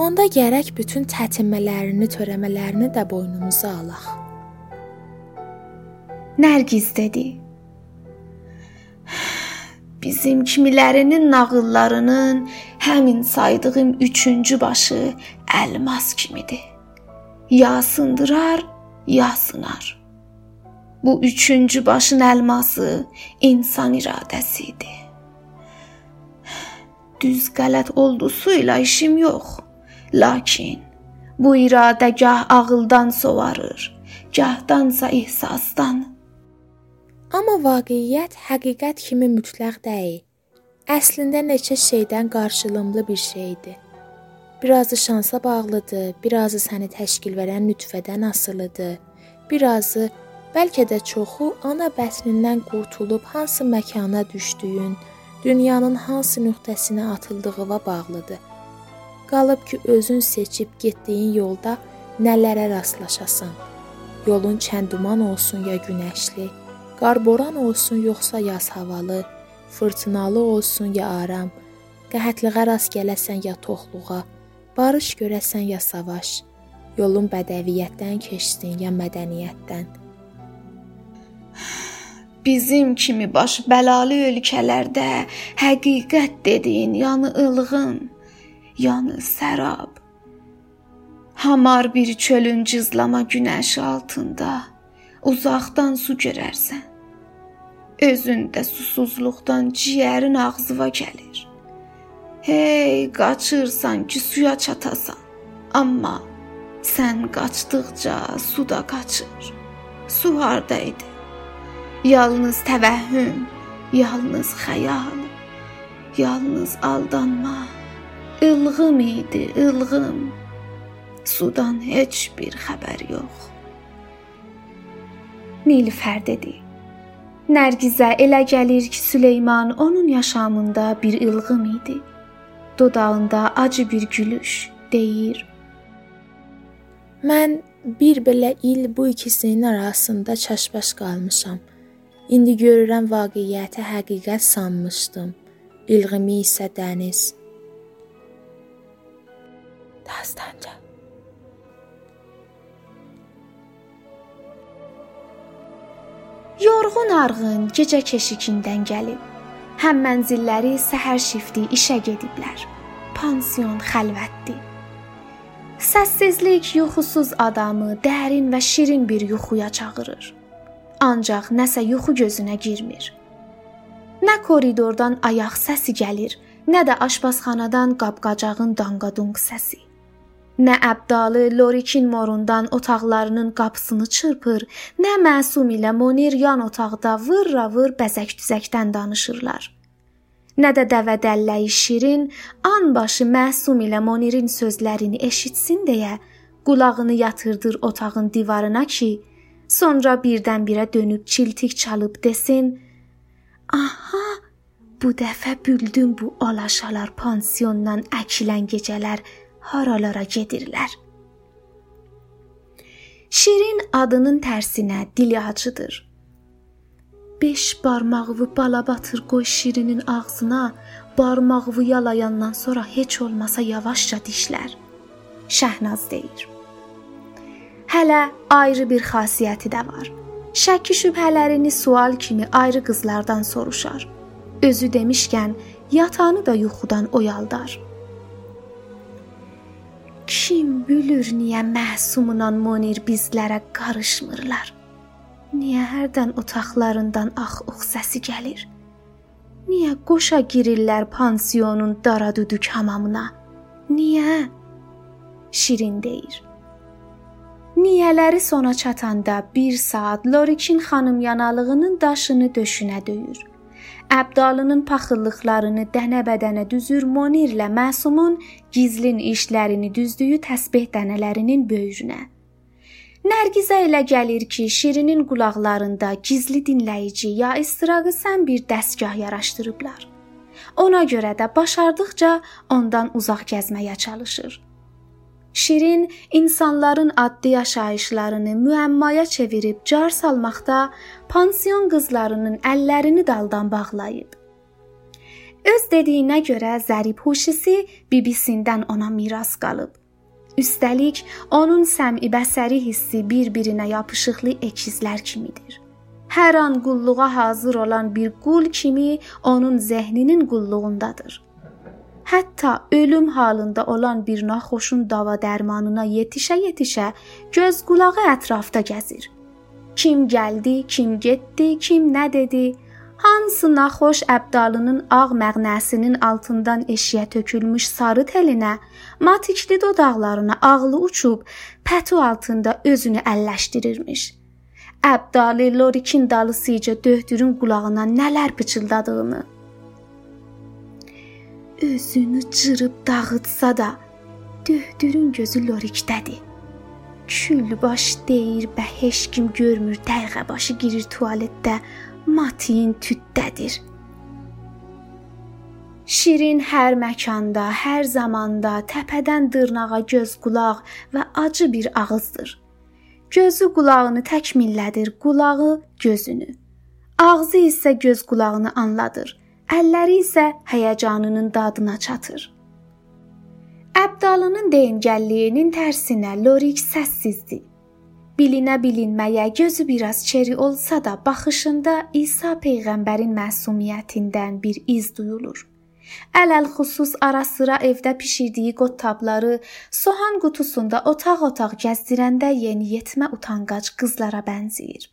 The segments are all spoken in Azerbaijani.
onda gərək bütün tətinmələrini, törəmələrini də boynumuza alaq. Nərgiz dedi. Bizim kimilərinin nağıllarının həmin saydığım üçüncü başı əlmas kimidir. Ya sındırar, ya sınar. Bu üçüncü başın elması insan iradəsidir. Düz qələt oldusuyla işim yox. Lakin bu iradə gah ağıldan sovarır, gahdansa ehsasdan. Amma vaqiət həqiqət kimi mütləq deyil. Əslində neçə şeydən qarşılımlı bir şeydir. Birazı şansa bağlıdır, birazı səni təşkil verən nütfədən asılıdır. Birazı Bəlkə də çoxu ana bətnindən qurtulub hansı məkana düşdüyün, dünyanın hansı nöqtəsinə atıldığına bağlıdır. Qalıb ki, özün seçib getdiyin yolda nələrə rastlaşasan. Yolun çənduman olsun ya günəşli, qarboran olsun yoxsa yaz havalı, fırtınalı olsun ya aram, qəhətliğə rast gələsən ya toxluğa, barış görəsən ya savaş, yolun bədəviyyətdən keçsin ya mədəniyyətdən Bizim kimi baş bəlalı ölkələrdə həqiqət dediyin yanı ilğım, yanı sərab. Hamar bir çölün cızlama günəş altında uzaqdan su görərsən. Özündə susuzluqdan ciyərin ağzıva gəlir. Hey, qaçırsan ki, suya çatasan. Amma sən qaçdıqca su da qaçır. Su hardaydı? Yalnız təvəhhüm, yalnız xəyal, yalnız aldanma. İlğım idi, ilğım. Sudan heç bir xəbər yox. Nilüfər dedi. Nərgizə elə gəlir ki, Süleyman onun yaşamında bir ilğım idi. Dodağında acı bir gülüş deyir. Mən bir belə il bu ikisinin arasında çaşbaş qalmışam. İndi görürəm vaqiəti həqiqət sanmışdım. İlğimi isə dəniz. Dastanca. Yorğun arğın gecə keşikindən gəlib. Həm mənzilləri səhər şifti işə gediblər. Pansion xəlvətdir. Səssizlik yuxusuz adamı dərin və şirin bir yuxuya çağırır. Ancaq nəsə yuxu gözünə girmir. Nə koridordan ayaq səsi gəlir, nə də aşpazxanadan qapqacağın danqadunq səsi. Nə Əbdalı Lorikin morundan otaqlarının qapısını çırpır, nə Məsum ilə Monir yan otaqda vırra-vır bəzək-düzəkdən danışırlar. Nə də dəvə dəlləyi Şirin anbaşı Məsum ilə Monirin sözlərini eşitsin deyə qulağını yatırdır otağın divarına ki, Sonra birdən-birə dönüb çiltik çalıb desin: "Aha, bu dəfə bildim bu alaşalar pansiondan əkilən gecələr haralara gedirlər." Şirin adının tərsinə dili acıdır. Beş barmağı bala batır qoy Şirinin ağzına, barmağı yalayandan sonra heç olmasa yavaşca dişlər. Şəhnaz deyir. Hələ ayrı bir xasiyyəti də var. Şəkki şübhələrini sual kimi ayrı qızlardan soruşar. Özü demişkən yatanı da yuxudan oyaldar. Kim bilir niyə məhsumunan Monir bizlərə qarışmırlar? Niyə hərdən otaqlarından ax-ux səsi gəlir? Niyə qoşa girirlər pansiyonun daradüdük hamamına? Niyə? Şirin deyir. Niyələri sona çatanda bir saat Lorikin xanım yanalığının daşını döşünə döyür. Əbdalının paxıllıqlarını dənə-bədənə düzür Monirlə Məsumun gizlin işlərini düzdüyü təsbeh dənələrinin böyrünə. Nərgizə elə gəlir ki, Şirinin qulaqlarında gizli dinləyici ya istiraqı sən bir dəstgah yaraşdırıblar. Ona görə də başardıqca ondan uzaq gəzməyə çalışır. Şirin insanların addi yaşayışlarını müəmmaya çevirib car salmaqda pansion qızlarının əllərini daldan bağlayıb. Öz dediyinə görə zərib huşisi bibisindən ona miras qalıb. Üstəlik, onun səmi bəsəri hissi bir-birinə yapışıqlı əkizlər kimidir. Hər an qulluğa hazır olan bir qul kimi onun zehninin qulluğundadır. Hətta ölüm halında olan bir naxoşun dava dərmanına yetişə-yetişə göz qulağı ətrafda gəzir. Kim gəldi, kim getdi, kim nə dedi, Hansı naxoş əbdalının ağ məğnəsinin altından eşiyə tökülmüş sarı telinə, matikli dodaqlarına ağlı uçub pətu altında özünü əlləşdirirmiş. Əbdalı Lorikin dalısıca döhdürün qulağına nələr pıçıldadığını özünü cırıb dağıtsa da döhdürün gözü Lorikdədir. Kül baş deyir və heç kim görmür, dəqiqə başı girir tualetdə matin tüddədir. Şirin hər məkanda, hər zamanda təpədən dırnağa göz qulaq və acı bir ağızdır. Gözü qulağını təkmillədir, qulağı gözünü. Ağzı isə göz qulağını anladır. Əlləri isə həyəcanının dadına çatır. Əbdalının deyingəlliyinin tərsinə Lorik səssizdir. Bilinə bilinməyə gözü biraz çeri olsa da baxışında İsa peyğəmbərin məsumiyyətindən bir iz duyulur. Ələl xüsus ara sıra evdə bişirdiyi qottabları soğan qutusunda otaq-otaq gəzdirəndə yeniyetmə utanqac qızlara bənzəyir.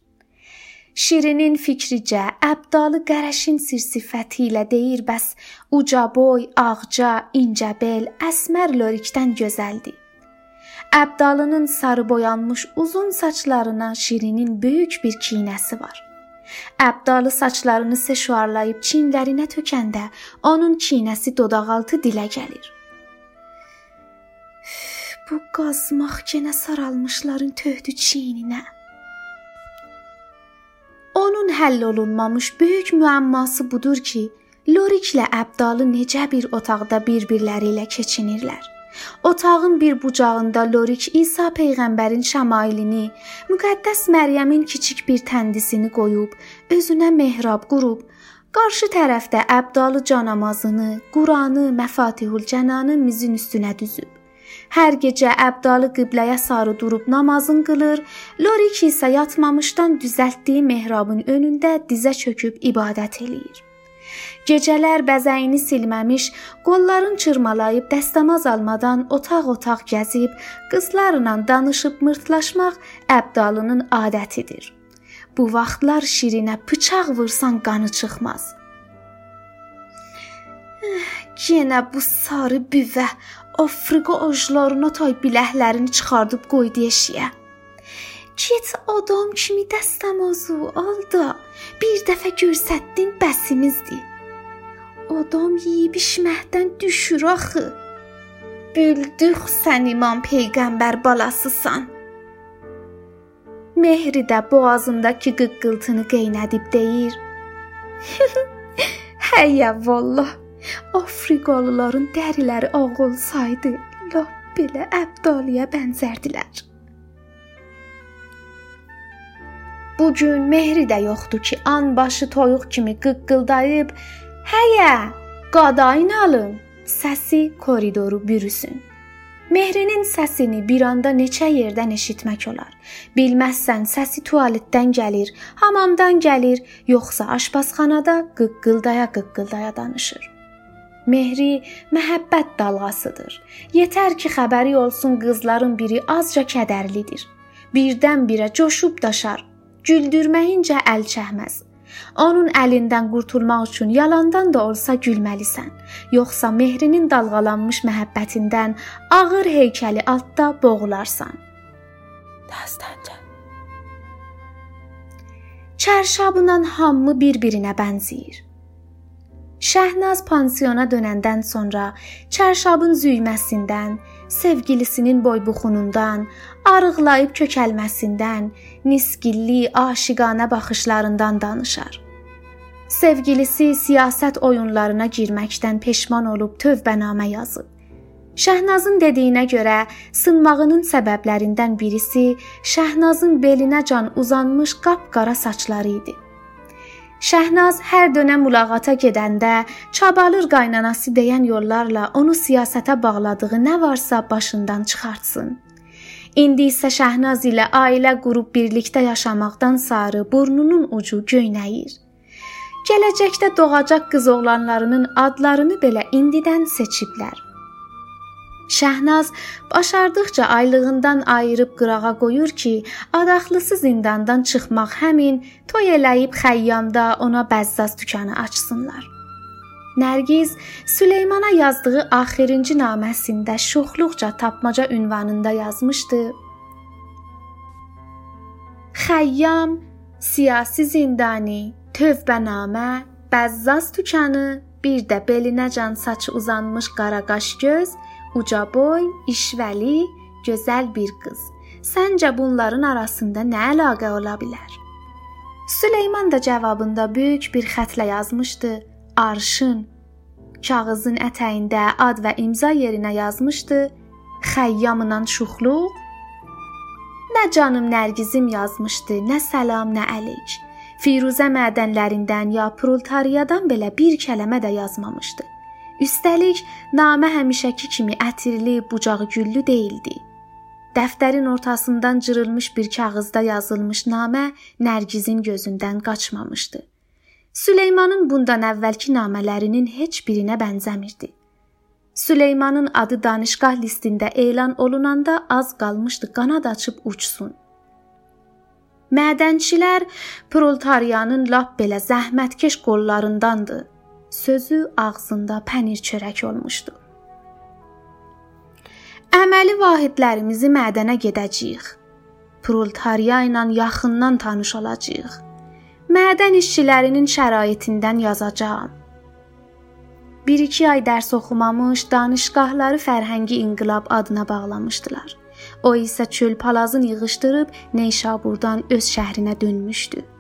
Şirinin fikricə əbdalı qərəşin sir-sifəti ilə deyir bəs uca boy, ağca, incə bel, əsmər lorikdən gözəldir. Əbdalının sarı boyanmış uzun saçlarına Şirinin böyük bir kinəsi var. Əbdalı saçlarını seşuarlayıb çinlərinə tökəndə onun kinəsi dodaqaltı dilə gəlir. Bu qazmaq genə saralmışların töhdü çiyninə. Həll olunmamış böyük müəmması budur ki, Loriklə Əbdalı necə bir otaqda bir-birləri ilə keçinirlər. Otağın bir bucağında Lorik İsa peyğəmbərin şəmailini, müqəddəs Məryəmin kiçik bir təndisini qoyub, özünə mehrab qurub, qarşı tərəfdə Əbdalı canamazını, Quranı, Məfatihul Cənanı mizin üstünə düzüb. Hər gecə Əbdalı qibləyə sarı durub namazın qılır, Lorik isə yatmamışdan düzəltdiyi mehrabın önündə dizə çöküb ibadət eləyir. Gecələr bəzəyini silməmiş, qolların çırmalayıb dəstəmaz almadan otaq-otaq gəzib, qızlarla danışıb mırtlaşmaq Əbdalının adətidir. Bu vaxtlar Şirinə bıçaq vursan qanı çıxmaz. Yenə bu sarı büvə Afrika ojlarına tay biləklərini çıxardıb qoydu eşiyə. Get adam kimi dəstəmazı al da bir dəfə görsətdin bəsimizdir. Adam yeyib içməkdən düşür axı. Bildik sən imam peyğəmbər balasısan. Mehri də boğazındakı qıqqıltını qeynədib deyir. Həyyə vallah. Afrikalıların dəriləri ağ olsaydı, lap belə əbdaliyə bənzərdilər. Bu gün Mehri də yoxdur ki, an başı toyuq kimi qıqqıldayıb Həyə, qadayın alın. Səsi koridoru bürüsün. Mehrinin səsini bir anda neçə yerdən eşitmək olar. Bilməzsən səsi tualetdən gəlir, hamamdan gəlir, yoxsa aşpazxanada qıqqıldaya-qıqqıldaya danışır. Mehri məhəbbət dalğasıdır. Yetər ki, xəbəri olsun qızların biri azca kədərlidir. Birdən-birə coşub daşar. Güldürməyincə əl çəkməz. Onun əlindən qurtulmaq üçün yalandan da olsa gülməlisən. Yoxsa mehrinin dalğalanmış məhəbbətindən ağır heykəli altda boğularsan. Dastanca. Çərşabla hamı bir-birinə bənzəyir. Şəhnaz pansiyona dönəndən sonra çərşabın züyməsindən, sevgilisinin boybuxunundan, arıqlayıb kökəlməsindən, nisgilli, aşiqanə baxışlarından danışar. Sevgilisi siyasət oyunlarına girməkdən peşman olub tövbənamə yazıb. Şəhnazın dediyinə görə sınmağının səbəblərindən birisi Şəhnazın belinə can uzanmış qapqara saçları idi. Şəhnaz hər dönəm mülağata gedəndə Çabalır qaynanası deyən yollarla onu siyasətə bağladığı nə varsa başından çıxartsın. İndi isə Şəhnaz ilə ailə qurub birlikdə yaşamaqdan sarı burnunun ucu göynəyir. Gələcəkdə doğacaq qız oğlanlarının adlarını belə indidən seçiblər. Şəhnaz başardıqca aylığından ayırıb qırağa qoyur ki, adaxlısı zindandan çıxmaq həmin toy eləyib xəyyamda ona bəzzaz dükanı açsınlar. Nərgiz Süleymana yazdığı axırıncı naməsində şoxluqca tapmaca ünvanında yazmışdı: Xəyyam, siyasi zindani, tövbənamə, bəzzaz dükanı, bir də belinəcan saçı uzanmış qara qaş göz Uca boy, işvəli, gözəl bir qız. Səncə bunların arasında nə əlaqə ola bilər? Süleyman da cavabında böyük bir xətlə yazmışdı: Arşın. Kağızın ətəyində ad və imza yerinə yazmışdı: Xəyyamla şuxluq. Nə canım Nərgizim yazmışdı, nə salam, nə əlik. Firuzə mədənlərindən ya proletariyadan belə bir kəlmə də yazmamışdı. Üstəlik, namə həmişəki kimi ətirli, bucağı güllü değildi. Dəftərin ortasından cırılmış bir kağızda yazılmış namə Nərgizin gözündən qaçmamışdı. Süleymanın bundan əvvəlki namələrinin heç birinə bənzəmirdi. Süleymanın adı danışqah listində elan olunanda az qalmışdı qanad açıb uçsun. Mədənçilər proletariyanın lap belə zəhmətkeş qollarındandı sözü ağzında pənir çörək olmuşdu. Əməli vahidlərimizi mədənə gedəcəyik. Proletariya ilə yaxından tanış olacağıq. Mədən işçilərinin şəraitindən yazacağam. 1-2 ay dərs oxumamış, danışqahları fərhəngi inqilab adına bağlamışdılar. O isə çöl palazını yığışdırıb Neşaburdan öz şəhrinə dönmüşdü.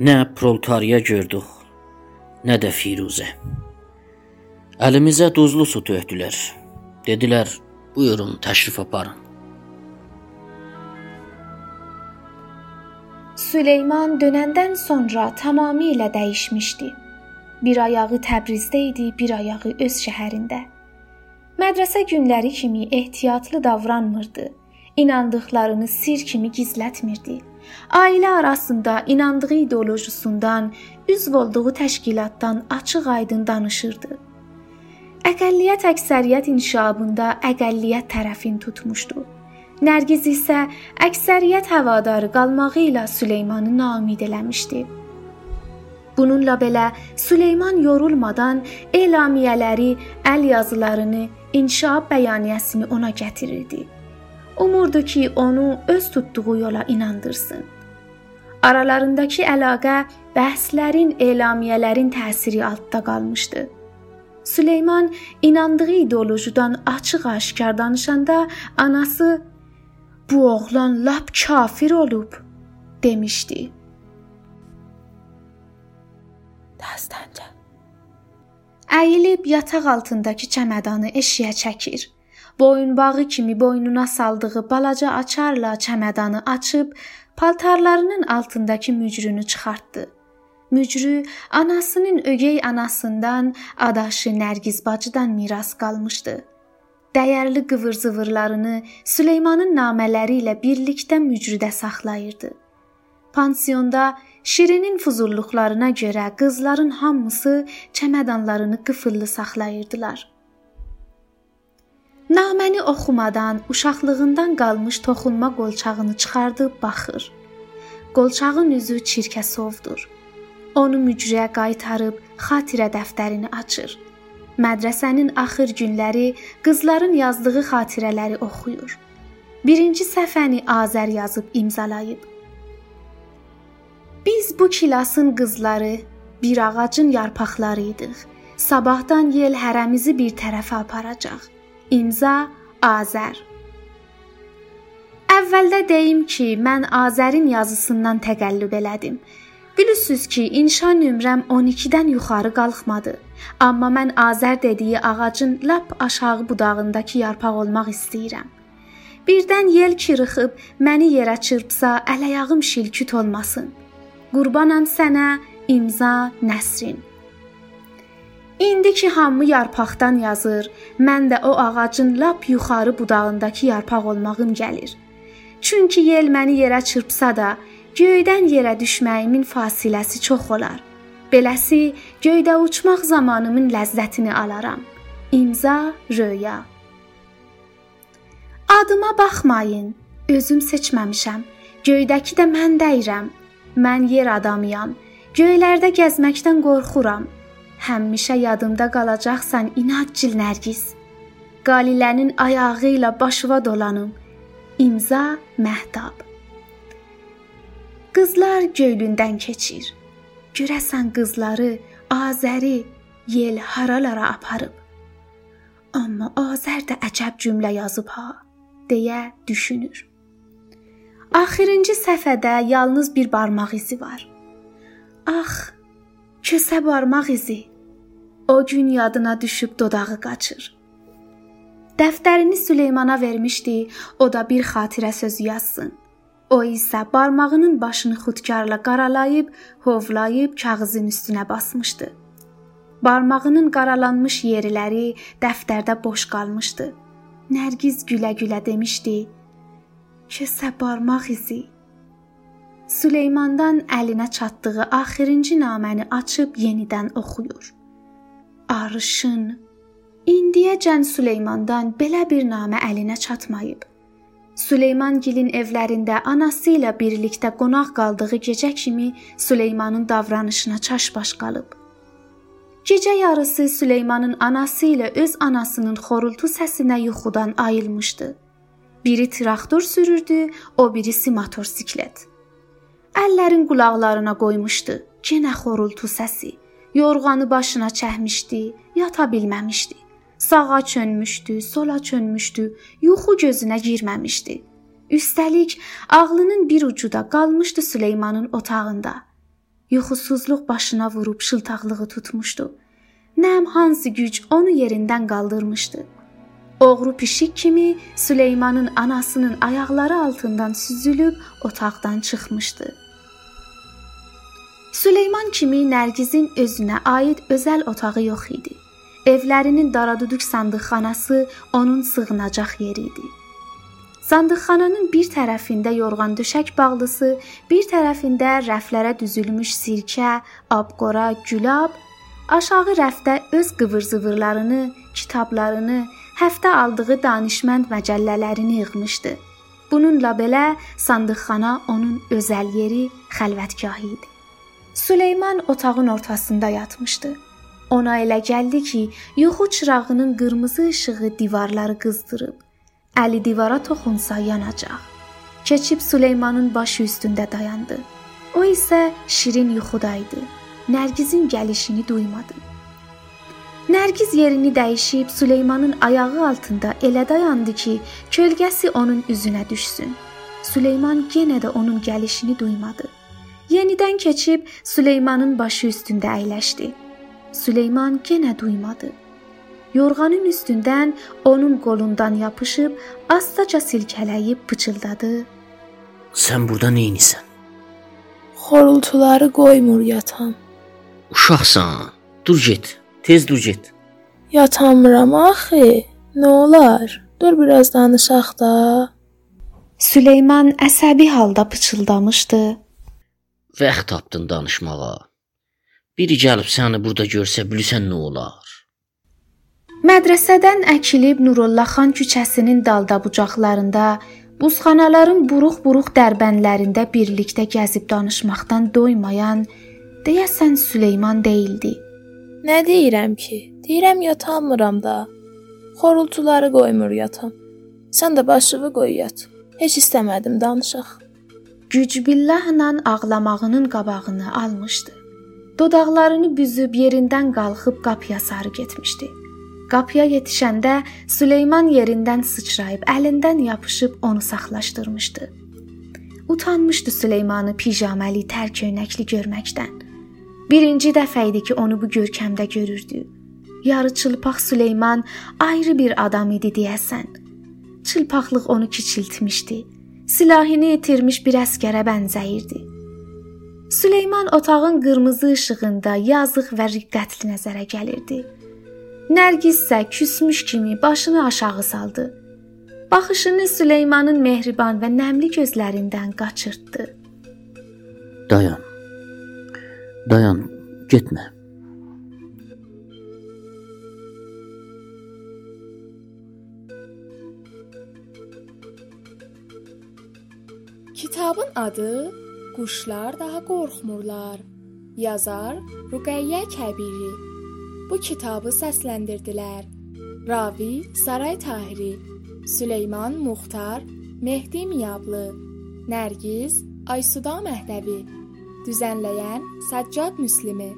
Nə proletariya gördük, nə də Firuzə. Əlimizə duzlu su tökdülər. Dedilər, buyurun təşrif aparın. Süleyman dönəndən sonra tamamilə dəyişmişdi. Bir ayağı Təbrizdə idi, bir ayağı öz şəhərində. Mədrəsə günləri kimi ehtiyatlı davranmırdı. İnandıqlarını sir kimi gizlətmirdi ailə arasında inandığı ideolojisundan, üzv olduğu təşkilatdan açıq-aydın danışırdı. Əqəlliyyət əksəriyyət inşabında əqəlliyyət tərəfini tutmuşdu. Nərgiz isə əksəriyyət həvadarı qalmağı ilə Süleymanı naumid eləmişdi. Bununla belə Süleyman yorulmadan elamiyələri, əl yazılarını, inşaat bəyaniyəsini ona gətirirdi. Umurdu ki, onu öz tutduğu yola inandırsın. Aralarındakı əlaqə bəhslərin, elamiyələrin təsiri altında qalmışdı. Süleyman inandığı ideolojiyadan açıq-aşkar danışanda anası "Bu oğlan lap kafir olub" demişdi. Dastanca. Əyilib yataq altındakı çəmədanı eşiyə çəkir. Boyunbağı kimi boynuna saldığı balaca açarla çəmədanı açıb paltarlarının altındakı mücrünü çıxartdı. Mücrü anasının ögey anasından, adaşı Nərgiz bacıdan miras qalmışdı. Dəyərli qıvır-zıvırlarını Süleymanın namələri ilə birlikdə mücrüdə saxlayırdı. Pansiyonda Şirinin fuzulluqlarına görə qızların hamısı çəmədanlarını qıfıllı saxlayırdılar. Naməni oxumadan uşaqlığından qalmış toxunma qolçağını çıxardıb baxır. Qolçağın üzü çirkəsovdur. Onu mücrəyə qaytarıb xatirə dəftərini açır. Mədrəsənin axır günləri qızların yazdığı xatirələri oxuyur. Birinci səhifəni Azər yazıb imzalayıb. Biz bu kilasın qızları, bir ağacın yarpaqları idik. Sabahdan yel hərəmizi bir tərəfə aparacaq. İmza Azər. Əvvəldə deyim ki, mən Azərin yazısından təqəllüb elədim. Bilirsiniz ki, inşa nömrəm 12-dən yuxarı qalxmadı. Amma mən Azər dediyi ağacın lap aşağı budağındakı yarpaq olmaq istəyirəm. Birdən yel kırıxıb məni yerə çırpsa, əl-ayağım şilküt olmasın. Qurbanam sənə imza Nəsrin. İndi ki hamı yarpaqdan yazır, mən də o ağacın lap yuxarı budağındakı yarpaq olmağım gəlir. Çünki yel məni yerə çırpsa da, göydən yerə düşməyimin fasiləsi çox olar. Beləsi göydə uçmaq zamanımın ləzzətini alaram. İmza Röya. Adıma baxmayın. Özüm seçməmişəm. Göydəki də mən deyirəm. Mən yer adamıyam. Göylərdə gəzməkdən qorxuram. Həmişə yadımda qalacaqsan inadcil Nərgiz. Qalilənin ayağı ilə başıva dolanım. İmza Məhdab. Qızlar göylündən keçir. Görəsən qızları Azəri yel haralara aparıb. Amma Azər də əcəb cümlə yazıb ha, deyə düşünür. Axırıncı səhifədə yalnız bir barmaq izi var. Ax, kösə barmaq izi. O gün yadına düşüb dodağı qaçır. Dəftərini Süleymana vermişdi, o da bir xatirə sözü yazsın. O isə barmağının başını xudkarla qaralayıb, hovlayıb kağızın üstünə basmışdı. Barmağının qaralanmış yerləri dəftərdə boş qalmışdı. Nərgiz gülə-gülə demişdi: "Kəsə barmaq izi." Süleymandan əlinə çatdığı axırıncı naməni açıb yenidən oxuyur. Arışın İndiyəcən Süleymandan belə bir namə əlinə çatmayıb. Süleymangilin evlərində anası ilə birlikdə qonaq qaldığı gecə kimi Süleymanın davranışına çaşbaş qalıb. Gecə yarısı Süleymanın anası ilə öz anasının xorultu səsinə yuxudan ayılmışdı. Biri traktor sürürdü, o birisi motosiklet. Əllərin qulaqlarına qoymuşdu. Yenə xorultu səsi. Yorğanı başına çəkmişdi, yata bilməmişdi. Sağa çönmüşdü, sola çönmüşdü, yuxu gözünə girməmişdi. Üstəlik ağlının bir ucu da qalmışdı Süleymanın otağında. Yuxusuzluq başına vurub şıltaqlığı tutmuşdu. Nəm hansı güc onu yerindən qaldırmışdı. Oğru pişik kimi Süleymanın anasının ayaqları altından süzülüb otaqdan çıxmışdı. Süleyman kimi Nərgizin özünə aid özəl otağı yox idi. Evlərinin daraduduq sandıqxanası onun sığınacaq yeri idi. Sandıqxananın bir tərəfində yorğan döşək bağlısı, bir tərəfində rəflərə düzülmüş sirkə, abqora, gülab, aşağı rəfdə öz qıvır-zıvırlarını, kitablarını, həftə aldığı danışmənd məcəllələrini yığmışdı. Bununla belə sandıqxana onun özəl yeri, xəlvətgahı idi. Süleyman otağın ortasında yatmışdı. Ona elə gəldi ki, yuxu çırağının qırmızı işığı divarları qızdırıb. Əli divara toxunsa yanacaq. Keçib Süleymanın başı üstündə dayandı. O isə şirin yuxudaydı. Nərgizin gəlişini duymadı. Nərgiz yerini dəyişib Süleymanın ayağı altında elə dayandı ki, kölgəsi onun üzünə düşsün. Süleyman yenə də onun gəlişini duymadı. Yenidən keçib Süleymanın başı üstündə əyləşdi. Süleyman yenə duymadı. Yorğanın üstündən onun qolundan yapışıb astaca silkələyib pıçıldadı. Sən burada nə edirsən? Xorultuları qoymur yatam. Uşaqsan. Dur get. Tez dur get. Yatamıram axı. Nə olar? Dur biraz danışaq da. Süleyman əsəbi halda pıçıldamışdı. Vaxt tapdın danışmağa. Biri gəlib səni burada görsə bilirsən nə olar? Mədrəsədən əkilib Nurulla xan küçəsinin dalda bucaqlarında, buzxanaların buruq-buruq dərbəndlərində birlikdə gəzib danışmaqdan doymayan, deyəsən Süleyman deyildi. Nə deyirəm ki? Deyirəm yatamıram da. Xorultuları qoymur yatam. Sən də başını qoy yat. Heç istəmədim danışaq. Gücbillahla ağlamağının qabağını almışdı. Dodaqlarını büzüb yerindən qalxıb qapıya sarı getmişdi. Qapıya yetişəndə Süleyman yerindən sıçrayıb əlindən yapışıb onu saxlaşdırmışdı. Utanmışdı Süleymanı pijaməli, tər köynəkli görməkdən. Birinci dəfə idi ki, onu bu görkəmdə görürdü. Yarı çılpaq Süleyman ayrı bir adam idi deyəsən. Çılpaqlıq onu kiçiltmişdi. Silahını itirmiş bir əskərə bənzəyirdi. Süleyman otağın qırmızı işığında yazıq və riqqətli nəzərə gəlirdi. Nərgiz isə küsmüş kimi başını aşağı saldı. Baxışını Süleymanın mehriban və nəmli gözlərindən qaçırtdı. Dayan. Dayan, getmə. Kitabın adı Quşlar daha qorxmurlar. Yazar Ruqəyyə Kəbiri. Bu kitabı səsləndirdilər. Ravi Saray Tahiri, Süleyman Muxtar, Mehdi Miyablı, Nərgiz Aysuda Məhdəvi. Düzənləyən Səccad Müslimi.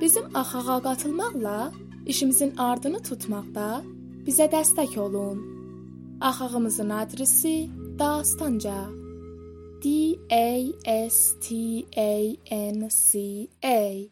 Bizim axağa qatılmaqla işimizin ardını tutmaqda bizə dəstək olun. Axağımızın adresi Dastanca D A S T A N C A